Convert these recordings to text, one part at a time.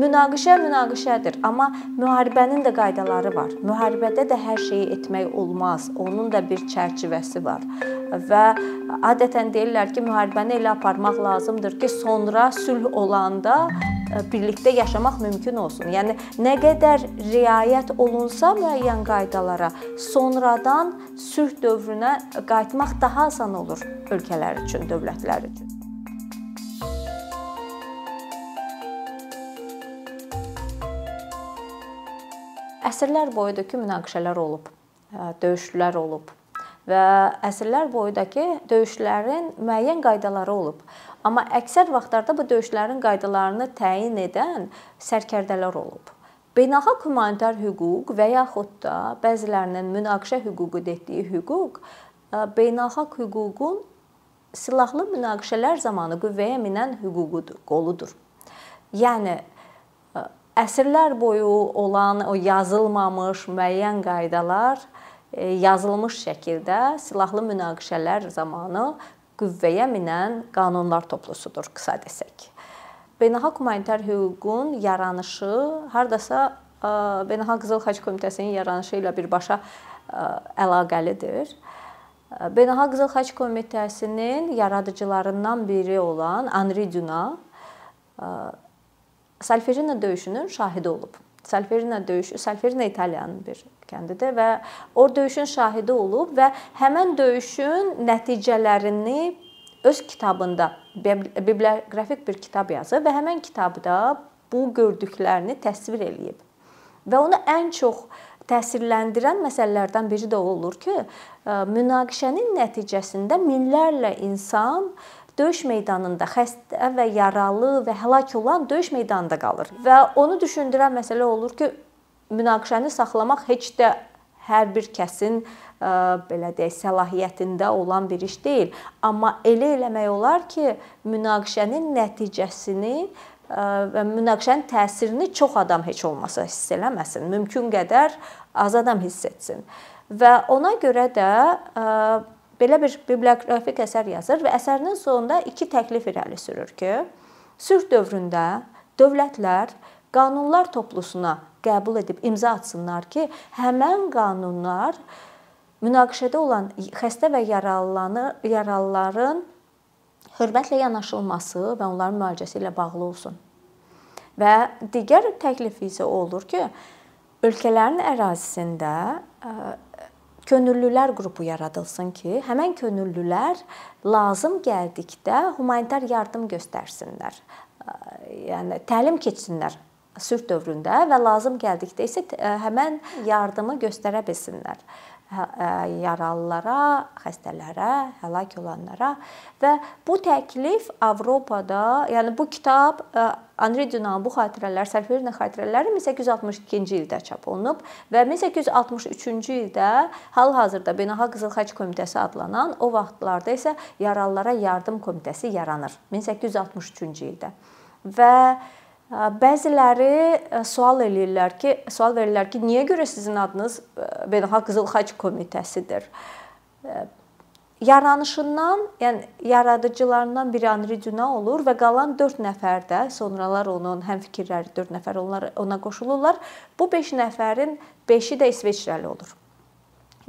münaqişə münaqişədir, amma müharibənin də qaydaları var. Müharibədə də hər şeyi etmək olmaz. Onun da bir çərçivəsi var. Və adətən deyirlər ki, müharibəni elə aparmaq lazımdır ki, sonra sülh olanda e, birlikdə yaşamaq mümkün olsun. Yəni nə qədər riayət olunsa müəyyən qaydalara, sonradan sülh dövrünə qayıtmaq daha asan olur ölkələr üçün, dövlətlər üçün. Əsrlər boyudakı münaqişələr olub, döyüşlər olub və əsrlər boyudakı döyüşlərin müəyyən qaydaları olub. Amma əksər vaxtlarda bu döyüşlərin qaydalarını təyin edən sərkərdələr olub. Beynəlxalq humanitar hüquq və yaxud da bəzilərinin münaqişə hüququ etdiyi hüquq beynəlxalq hüququn silahlı münaqişələr zamanı qüvvəyə minən hüququdur, qoludur. Yəni əsrlər boyu olan o yazılmamış müəyyən qaydalar e, yazılmış şəkildə silahlı münaqişələr zamanı qüvvəyə minən qanunlar toplusudur qısa desək. Beynəlxalq humanitar hüququn yaranışı hardasa e, Beynəlxalq Qızıl Xaç Komitəsinin yaranışı ilə birbaşa e, əlaqəlidir. Beynəlxalq Qızıl Xaç Komitəsinin yaradıcılarından biri olan Henri Dunant Salferino döyüşünün şahidi olub. Salferino döyüşü, Salferino İtaliyanın bir kəndidir və o döyüşün şahidi olub və həmin döyüşün nəticələrini öz kitabında biblioqrafik bir kitab yazıb və həmin kitabda bu gördüklərini təsvir eləyib. Və onu ən çox təsirləndirən məsələlərdən biri də o olur ki, münaqişənin nəticəsində minlərlə insan döyüş meydanında xəstə və yaralı və həlak olan döyüş meydanında qalır. Və onu düşündürən məsələ olur ki, münaqişəni saxlamaq heç də hər bir kəsin ə, belə deyək, səlahiyyətində olan bir iş deyil. Amma elə eləmək olar ki, münaqişənin nəticəsini və münaqişənin təsirini çox adam heç olmasa hiss eləməsin. Mümkün qədər az adam hiss etsin. Və ona görə də ə, belə bir biblioqrafik əsər yazır və əsərinin sonunda iki təklif irəli sürür ki, sülh dövründə dövlətlər qanunlar toplusuna qəbul edib imza atsınlar ki, həmin qanunlar münaqişədə olan xəstə və yaralıları yaralıların hörmətlə yanaşılması və onların müalicəsi ilə bağlı olsun. Və digər təklif isə olur ki, ölkələrin ərazisində könüllülər qrupu yaradılsın ki, həmin könüllülər lazım gəldikdə humanitar yardım göstərsinlər. Yəni təlim keçsinlər sülh dövründə və lazım gəldikdə isə həmin yardımı göstərə bilsinlər. Hə, yaralılara, xəstələrə, həlak olanlara və bu təklif Avropada, yəni bu kitab Henri Dunant bu xatirələr, Sərfərin xatirələri 1862-ci ildə çap olunub və 1863-cü ildə hal-hazırda Beynəlxalq Qızıl Xaç Komitəsi adlanan, o vaxtlarda isə Yaralılara Yardım Komitəsi yaranır 1863-cü ildə. Və Bəziləri sual eləyirlər ki, sual verirlər ki, niyə görə sizin adınız Beynəlxalq Qızıl Xaç Komitəsidir? Yaranışından, yəni yaradıcılarından biri Henri Dunant olur və qalan 4 nəfər də sonralar onun həmfikirləri 4 nəfər onlar ona qoşulurlar. Bu 5 nəfərin 5-i də İsveçrəli olur.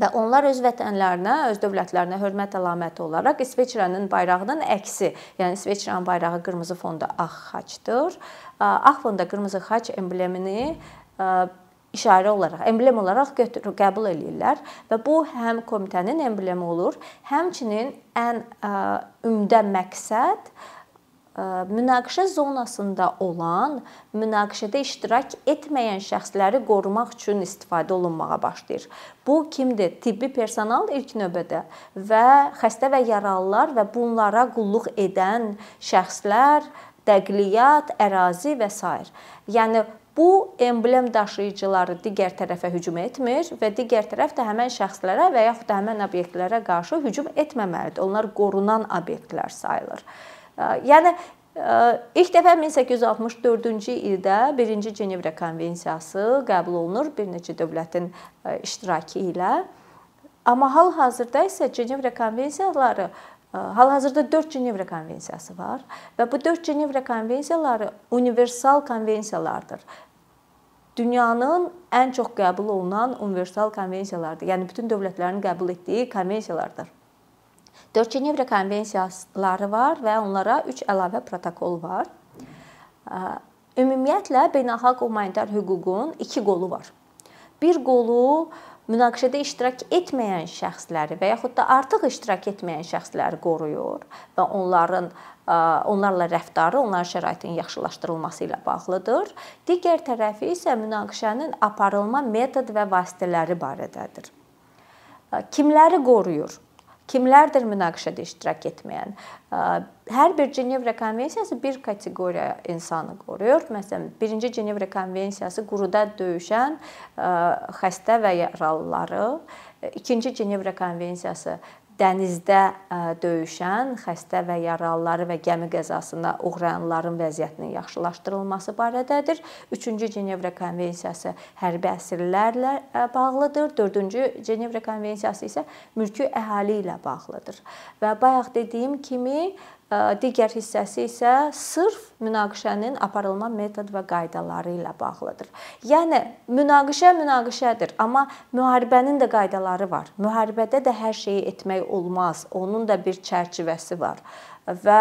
Və onlar öz vətənlərinə, öz dövlətlərinə hörmət əlaməti olaraq İsveçrənin bayrağının əksi, yəni İsveçrənin bayrağı qırmızı fonda ağ xaçdır. Ağ fonda qırmızı xaç emblemini işarə olaraq, emblem olaraq götür qəbul eləyirlər və bu həm komitənin emblemi olur, həmçinin ən ümdə məqsəd münaqişə zonasında olan, münaqişədə iştirak etməyən şəxsləri qorumaq üçün istifadə olunmağa başlayır. Bu kimdir? Tibbi personal ilk növbədə və xəstə və yaralılar və bunlara qulluq edən şəxslər, dəqliyyat, ərazi və s. Yəni bu emblem daşıyıcıları digər tərəfə hücum etmir və digər tərəf də həmin şəxslərə və yaxud da həmin obyektlərə qarşı hücum etməməlidir. Onlar qorunan obyektlər sayılır. Yəni ilk dəfə 1864-cü ildə 1-ci Cenevrə konvensiyası qəbul olunur bir neçə dövlətin iştirakı ilə. Amma hal-hazırda isə Cenevrə konvensiyaları Hal-hazırda 4 Cenevra konvensiyası var və bu 4 Cenevra konvensiyaları universal konvensiyalardır. Dünyanın ən çox qəbul olunan universal konvensiyalardır. Yəni bütün dövlətlərin qəbul etdiyi konvensiyalardır. 4 Cenevra konvensiyaları var və onlara 3 əlavə protokol var. Ümumiyyətlə beynəlxalq humanitar hüququn 2 qolu var. Bir qolu münaqişədə iştirak etməyən şəxsləri və yaxud da artıq iştirak etməyən şəxsləri qoruyur və onların onlarla rəftarı, onların şəraitinin yaxşılaşdırılması ilə bağlıdır. Digər tərəfi isə münaqişənin aparılma metod və vasitələri barədədir. Kimləri qoruyur? Kimlərdir münaqişədə iştirak etməyən? Hər bir Cenevra konvensiyası bir kateqoriya insanı qoruyur. Məsələn, 1-ci Cenevra konvensiyası quruda döyüşən xəstə və yaralıları, 2-ci Cenevra konvensiyası dənizdə döyüşən xəstə və yaralıları və gəmi qəzasına uğrayanların vəziyyətinin yaxşılaşdırılması barədədir. 3-cü Cenevra konvensiyası hərbi əsirlərlə bağlıdır. 4-cü Cenevra konvensiyası isə mülki əhali ilə bağlıdır. Və bayaq dediyim kimi digər hissəsi isə sırf münaqişənin aparılma metod və qaydaları ilə bağlıdır. Yəni münaqişə münaqişədir, amma müharibənin də qaydaları var. Müharibədə də hər şeyi etmək olmaz. Onun da bir çərçivəsi var və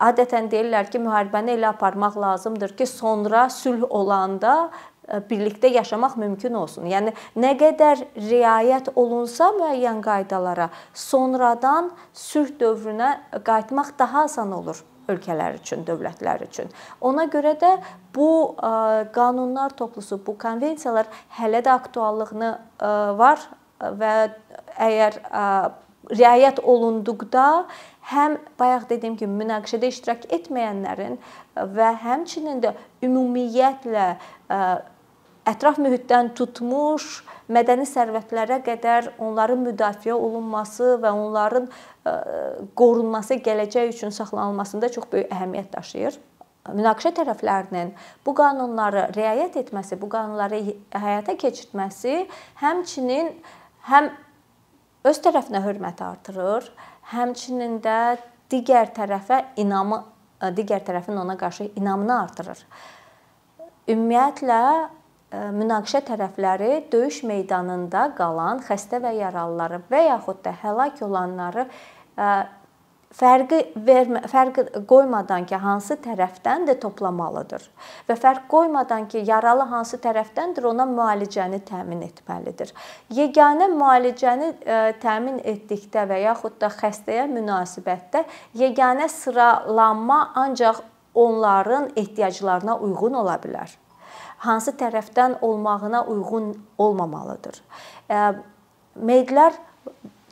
adətən deyirlər ki, müharibəni elə aparmaq lazımdır ki, sonra sülh olanda birlikdə yaşamaq mümkün olsun. Yəni nə qədər riayət olunsa müəyyən qaydalara, sonradan sülh dövrünə qayıtmaq daha asan olur ölkələr üçün, dövlətlər üçün. Ona görə də bu qanunlar toplusu, bu konvensiyalar hələ də aktuallığını var və əgər riayət olunduqda həm bayaq dediyim kimi münaqişədə iştirak etməyənlərin və həmçinin də ümumiyyətlə ətraf mühitdən tutmuş mədəni sərvətlərə qədər onların müdafiə olunması və onların e, qorunması gələcək üçün saxlanılmasında çox böyük əhəmiyyət daşıyır. Münaqişə tərəflərinin bu qanunları riayət etməsi, bu qanunları həyata keçirtməsi həmçinin həm öz tərəfinə hörməti artırır, həmçinin də digər tərəfə inamı digər tərəfin ona qarşı inamını artırır. Ümumiyyətlə münaqişə tərəfləri döyüş meydanında qalan xəstə və yaralıları və yaxud da həlak olanları fərqi vermə fərq qoymadan ki, hansı tərəfdən də toplamalıdır və fərq qoymadan ki, yaralı hansı tərəfdəndir, ona müalicəni təmin etməlidir. Yeganə müalicəni təmin etdikdə və yaxud da xəstəyə münasibətdə yeganə sıralanma ancaq onların ehtiyaclarına uyğun ola bilər hansı tərəfdən olmağına uyğun olmamalıdır. Meyidlər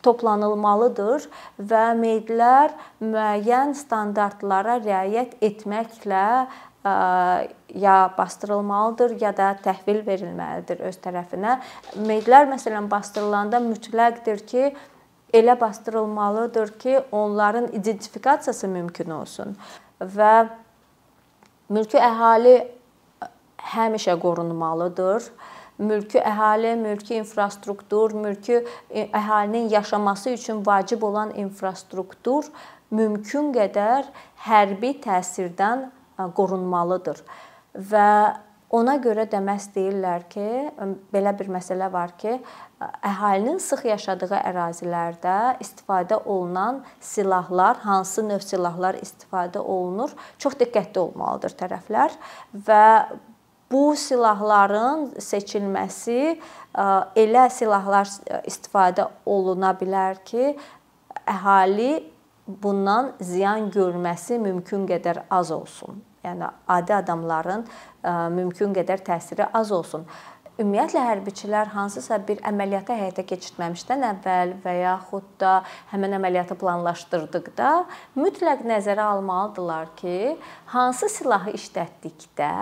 toplanılmalıdır və meyidlər müəyyən standartlara riayət etməklə ya bastırılmalıdır ya da təhvil verilməlidir öz tərəfinə. Meyidlər məsələn bastırılanda mütləqdir ki, elə bastırılmalıdır ki, onların identifikasiyası mümkün olsun və mülki əhali həmişə qorunmalıdır. Mülki əhali, mülki infrastruktur, mülki e, əhalinin yaşaması üçün vacib olan infrastruktur mümkün qədər hərbi təsirdən e, qorunmalıdır. Və ona görə də məhz deyirlər ki, belə bir məsələ var ki, əhalinin sıx yaşadığı ərazilərdə istifadə olunan silahlar, hansı növ silahlar istifadə olunur, çox diqqətli olmalıdır tərəflər və bu silahların seçilməsi elə silahlar istifadə oluna bilər ki, əhali bundan ziyan görməsi mümkün qədər az olsun. Yəni adi adamların mümkün qədər təsiri az olsun. Ümumiyyətlə hərbiçilər hansısa bir əməliyyatı həyata keçirtməmişdən əvvəl və yaxud da həmin əməliyyatı planlaşdırdıqda mütləq nəzərə almalıdırlar ki, hansı silahı işlətdikdə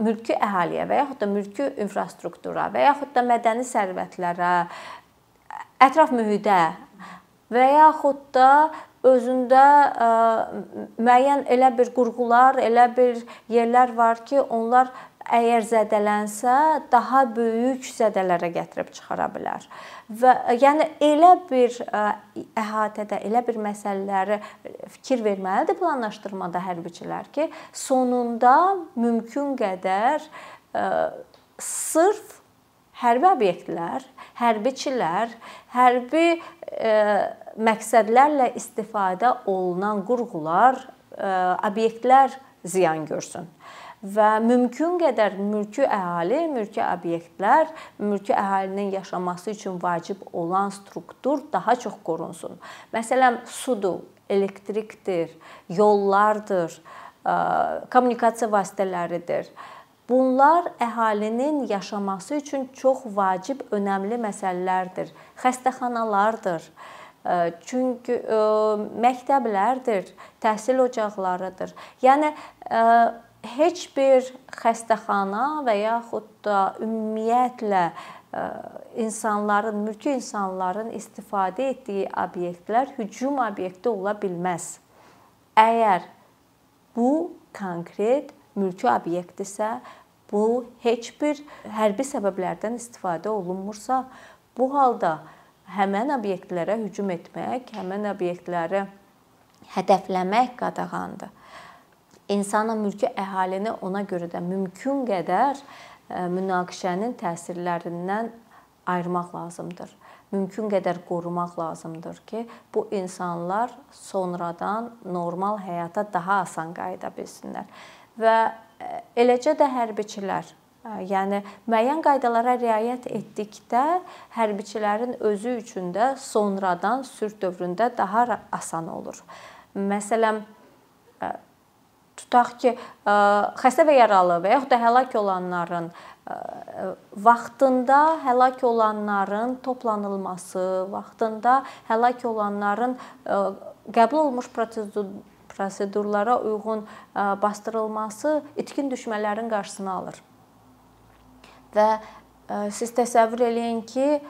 mülki əhaliyə və yaxud da mülki infrastruktura və yaxud da mədəni sərvətlərə, ətraf mühitə və yaxud da özündə müəyyən elə bir qurğular, elə bir yerlər var ki, onlar əgər zədələnsə, daha böyük zədələrə gətirib çıxara bilər. Və yəni elə bir əhatədə, elə bir məsələləri fikir verməlidir planlaşdırmada hərbiçilər ki, sonunda mümkün qədər sırf hərbi obyektlər, hərbiçilər, hərbi məqsədlərlə istifadə olunan qurğular, obyektlər ziyan görsün və mümkün qədər mülki əhali, mülki obyektlər, mülki əhalinin yaşaması üçün vacib olan struktur daha çox qorunsun. Məsələn, sudur, elektrikdir, yollardır, kommunikasiya vasitələridir. Bunlar əhalinin yaşaması üçün çox vacib, önəmli məsələlərdir. Xəstəxanalardır. Çünki məktəblərdir, təhsil ocaqlarıdır. Yəni heç bir xəstəxana və yaxud da ümumiyyətlə e, insanların, mülki insanların istifadə etdiyi obyektlər hücum obyekti ola bilməz. Əgər bu konkret mülki obyektdirsə, bu heç bir hərbi səbəblərdən istifadə olunmursa, bu halda həmin obyektlərə hücum etmək, həmin obyektləri hədəfləmək qadağandır insana mülki əhalini ona görə də mümkün qədər e, münaqişənin təsirlərindən ayırmaq lazımdır. Mümkün qədər qorumaq lazımdır ki, bu insanlar sonradan normal həyata daha asan qayıda bilsinlər. Və e, eləcə də hərbiçilər e, Yəni müəyyən qaydalara riayət etdikdə hərbiçilərin özü üçün də sonradan sülh dövründə daha asan olur. Məsələn, tutaq ki, xəstə və yaralı və yaxud da həlak olanların vaxtında həlak olanların toplanılması, vaxtında həlak olanların qəbul olunmuş prosedur prosedurlara uyğun bastırılması itkin düşmələrin qarşısını alır. Və siz təsəvvür eləyin ki,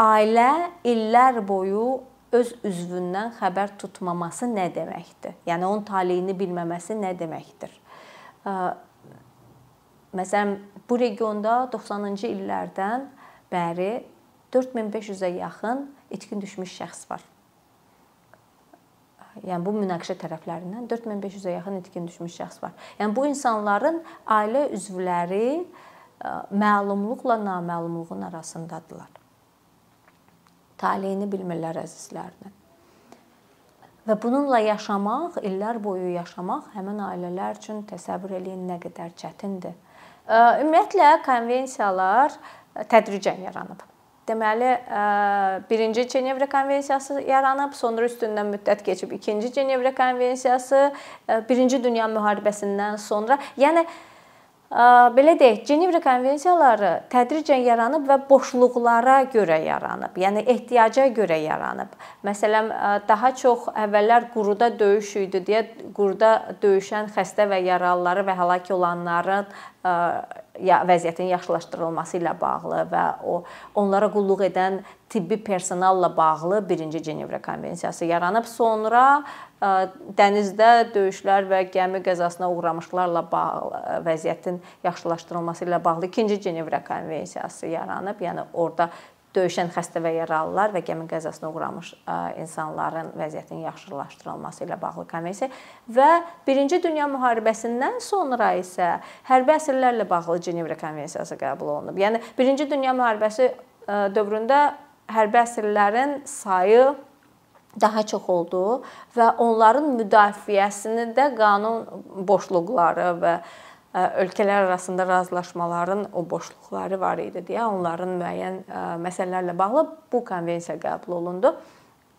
ailə illər boyu öz üzvündən xəbər tutmaması nə deməkdir? Yəni onun taleyini bilməməsi nə deməkdir? Məsələn, bu regionda 90-cı illərdən bəri 4500-ə yaxın itkin düşmüş şəxs var. Yəni bu münaqişə tərəflərindən 4500-ə yaxın itkin düşmüş şəxs var. Yəni bu insanların ailə üzvləri məlumluqla naməlumluğun arasındadırlar taleyini bilmirlər əzizlərinin. Və bununla yaşamaq, illər boyu yaşamaq həmin ailələr üçün təsəvvür eləyin nə qədər çətindir. Ümumiyyətlə konvensiyalar tədricən yaranıb. Deməli, birinci Cenevra konvensiyası yaranıb, sonra üstündən müddət keçib ikinci Cenevra konvensiyası, birinci Dünya müharibəsindən sonra, yəni belə deyək, Cenevra konvensiyaları tədricən yaranıb və boşluqlara görə yaranıb. Yəni ehtiyaca görə yaranıb. Məsələn, daha çox əvvəllər quruda döyüş idi deyə quruda döyüşən xəstə və yaralıları və həlak olanların ya vəziyyətin yaxşılaşdırılması ilə bağlı və o onlara qulluq edən tibbi personalla bağlı 1-ci Cenevra konvensiyası yaranıb. Sonra dənizdə döyüşlər və gəmi qəzasına uğramışlarla bağlı vəziyyətin yaxşılaşdırılması ilə bağlı 2-ci Cenevra konvensiyası yaranıb. Yəni orada döyüşən xəstə və yaralılar və gəmi qəzasına uğramış insanların vəziyyətinin yaxşılaşdırılması ilə bağlı konvensiya və 1-ci dünya müharibəsindən sonra isə hərbi əsirlərlə bağlı Cenevra konvensiyası qəbul olunub. Yəni 1-ci dünya müharibəsi dövründə hərbi əsirlərin sayı daha çox oldu və onların müdafiəsini də qanun boşluqları və ölkələr arasında razılaşmaların o boşluqları var idi deyə onların müəyyən məsələlərlə bağlı bu konvensiya qəbul olundu.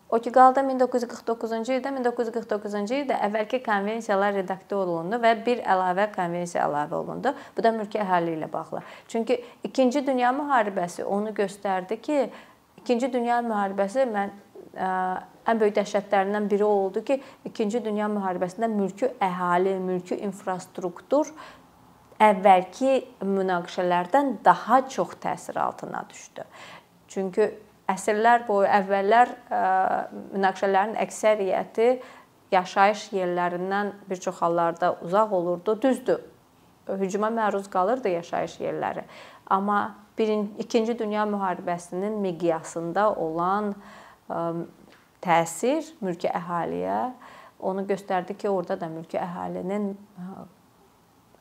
O ki qaldı 1949-cu ildə 1949-cu ildə əvvəlki konvensiyalar redaktə olundu və bir əlavə konvensiya əlavə olundu. Bu da mülki əhali ilə bağlı. Çünki 2-ci dünya müharibəsi onu göstərdi ki, 2-ci dünya müharibəsi mən ən böyük dəhşətlərindən biri oldu ki, 2-ci dünya müharibəsində mülki əhali, mülki infrastruktur əvvəlki münaqişələrdən daha çox təsir altına düşdü. Çünki əsrlər boyu əvvəllər münaqişələrin əksəriyyəti yaşayış yerlərindən bir çox hallarda uzaq olurdu. Düzdür. hücuma məruz qalırdı yaşayış yerləri. Amma 2-ci Dünya müharibəsinin miqyasında olan təsir mülki əhaliyə onu göstərdi ki, orada da mülki əhalinin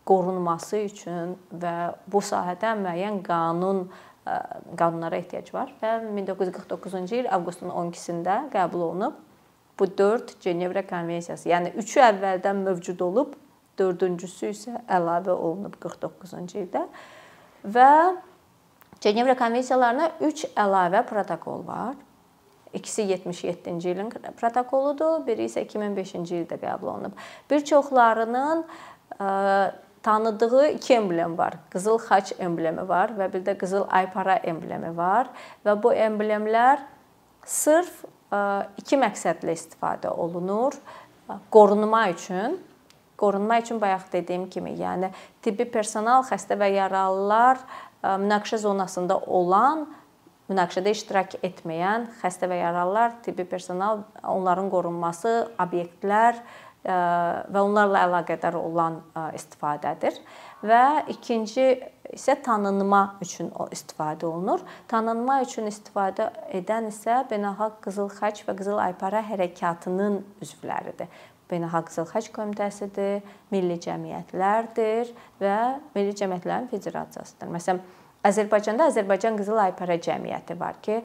qorunması üçün və bu sahədə müəyyən qanun qanunlara ehtiyac var və 1949-cu il avqustun 12-sində qəbul olunub bu 4 Cenevra konvensiyası. Yəni 3-ü əvvəldən mövcud olub, 4-cüsü isə əlavə olunub 49-cu ildə və Cenevra konvensiyalarına 3 əlavə protokol var. İkisi 77-ci ilin protokoludur, biri isə 2005-ci ildə qəbul olunub. Bir çoxlarının tanıdığı iki emblem var. Qızıl xaç emblemi var və bir də qızıl aypara emblemi var və bu emblemlər sırf iki məqsədlə istifadə olunur. Qorunma üçün, qorunma üçün bayaq dediyim kimi, yəni tibbi personal, xəstə və yaralılar münaqişə zonasında olan münaqişədə iştirak etməyən xəstə və yaralılar, tibbi personal, onların qorunması, obyektlər və onlarla əlaqədar olan istifadədir. Və ikinci isə tanınma üçün istifadə olunur. Tanınma üçün istifadə edən isə Beynəlxalq Qızıl Xaç və Qızıl Aypara hərəkatının üzvləridir. Beynəlxalq Qızıl Xaç komitəsidir, milli cəmiyyətlərdir və milli cəmiyyətlərin federasiyasıdır. Məsələn, Azərbaycanda Azərbaycan Qızıl Aypara cəmiyyəti var ki,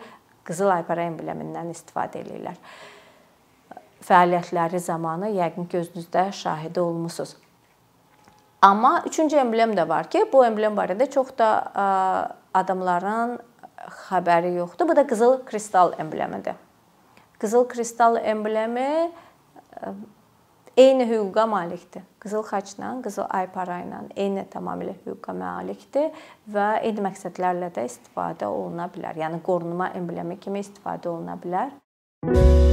Qızıl Aypara emblemindən istifadə edirlər fəaliyyətləri zamanı yəqin ki, özünüzdə şahidi olmusunuz. Amma üçüncü emblem də var ki, bu emblem barədə çox da adamların xəbəri yoxdur. Bu da qızıl kristal emblemidir. Qızıl kristal emblemi eyni hüquqa malikdir. Qızıl xaçla, qızıl aypara ilə eyni tamamilə hüquqa malikdir və eyni məqsədlərlə də istifadə oluna bilər. Yəni qorunma emblemi kimi istifadə oluna bilər. Müzik